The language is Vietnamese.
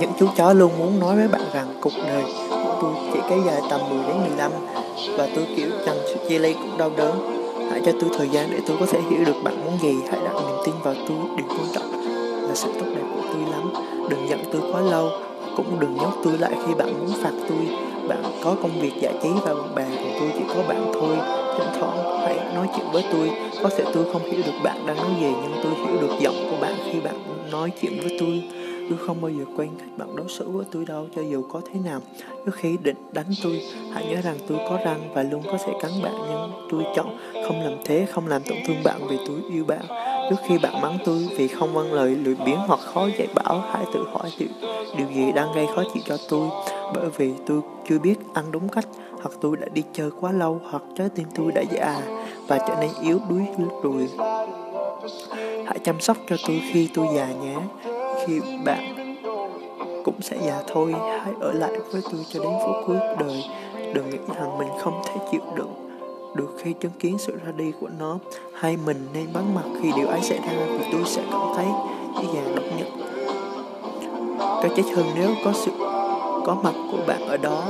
những chú chó luôn muốn nói với bạn rằng cuộc đời của tôi chỉ kéo dài tầm 10 đến 15 và tôi, kiểu rằng sự chia ly cũng đau đớn. Hãy cho tôi thời gian để tôi có thể hiểu được bạn muốn gì. Hãy đặt niềm tin vào tôi. Điều quan trọng là sự tốt đẹp của tôi lắm. Đừng giận tôi quá lâu. Cũng đừng nhốt tôi lại khi bạn muốn phạt tôi. Bạn có công việc giải trí và bạn bè của tôi chỉ có bạn thôi. Thỉnh thoảng hãy nói chuyện với tôi. Có thể tôi không hiểu được bạn đang nói gì, nhưng tôi hiểu được giọng của bạn khi bạn nói chuyện với tôi. Tôi không bao giờ quen cách bạn đối xử với tôi đâu cho dù có thế nào. Trước khi định đánh tôi, hãy nhớ rằng tôi có răng và luôn có thể cắn bạn nhưng tôi chọn không làm thế, không làm tổn thương bạn vì tôi yêu bạn. Trước khi bạn mắng tôi vì không vâng lời lười biếng hoặc khó dạy bảo, hãy tự hỏi điều, điều gì đang gây khó chịu cho tôi. Bởi vì tôi chưa biết ăn đúng cách, hoặc tôi đã đi chơi quá lâu, hoặc trái tim tôi đã già và trở nên yếu đuối rồi. Hãy chăm sóc cho tôi khi tôi già nhé khi bạn cũng sẽ già thôi. Hãy ở lại với tôi cho đến phút cuối đời. Đừng nghĩ rằng mình không thể chịu đựng được khi chứng kiến sự ra đi của nó. Hay mình nên bắn mặt khi điều ấy xảy ra vì tôi sẽ cảm thấy dễ dàng độc nhận. Cái chết hơn nếu có sự có mặt của bạn ở đó.